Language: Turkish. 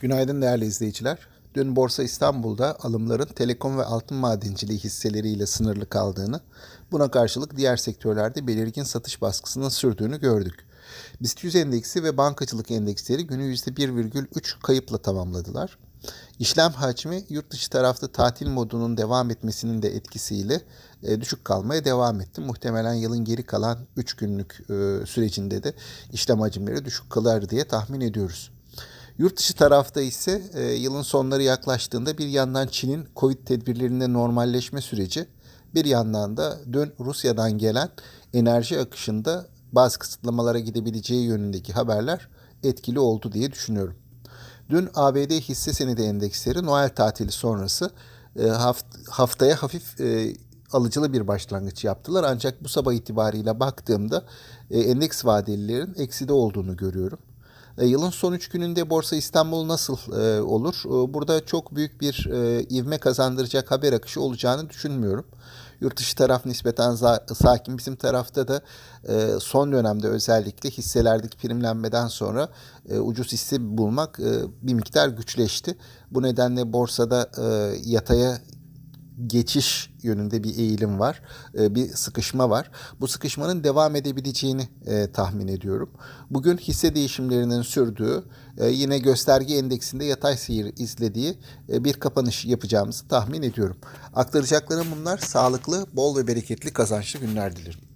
Günaydın değerli izleyiciler. Dün Borsa İstanbul'da alımların telekom ve altın madenciliği hisseleriyle sınırlı kaldığını, buna karşılık diğer sektörlerde belirgin satış baskısının sürdüğünü gördük. BIST 100 endeksi ve bankacılık endeksleri günü %1,3 kayıpla tamamladılar. İşlem hacmi yurt dışı tarafta tatil modunun devam etmesinin de etkisiyle e, düşük kalmaya devam etti. Muhtemelen yılın geri kalan 3 günlük e, sürecinde de işlem hacimleri düşük kalır diye tahmin ediyoruz. Yurt dışı tarafta ise e, yılın sonları yaklaştığında bir yandan Çin'in Covid tedbirlerinde normalleşme süreci, bir yandan da dün Rusya'dan gelen enerji akışında bazı kısıtlamalara gidebileceği yönündeki haberler etkili oldu diye düşünüyorum. Dün ABD hisse senedi endeksleri Noel tatili sonrası e, haft- haftaya hafif e, alıcılı bir başlangıç yaptılar. Ancak bu sabah itibariyle baktığımda e, endeks vadelilerin ekside olduğunu görüyorum. E, yılın son üç gününde Borsa İstanbul nasıl e, olur? E, burada çok büyük bir ivme kazandıracak haber akışı olacağını düşünmüyorum. Yurt dışı taraf nispeten sakin. Bizim tarafta da son dönemde özellikle hisselerdeki primlenmeden sonra ucuz hisse bulmak bir miktar güçleşti. Bu nedenle borsada yataya geçiş yönünde bir eğilim var, e, bir sıkışma var. Bu sıkışmanın devam edebileceğini e, tahmin ediyorum. Bugün hisse değişimlerinin sürdüğü, e, yine gösterge endeksinde yatay seyir izlediği bir kapanış yapacağımızı tahmin ediyorum. Aktaracaklarım bunlar. Sağlıklı, bol ve bereketli kazançlı günler dilerim.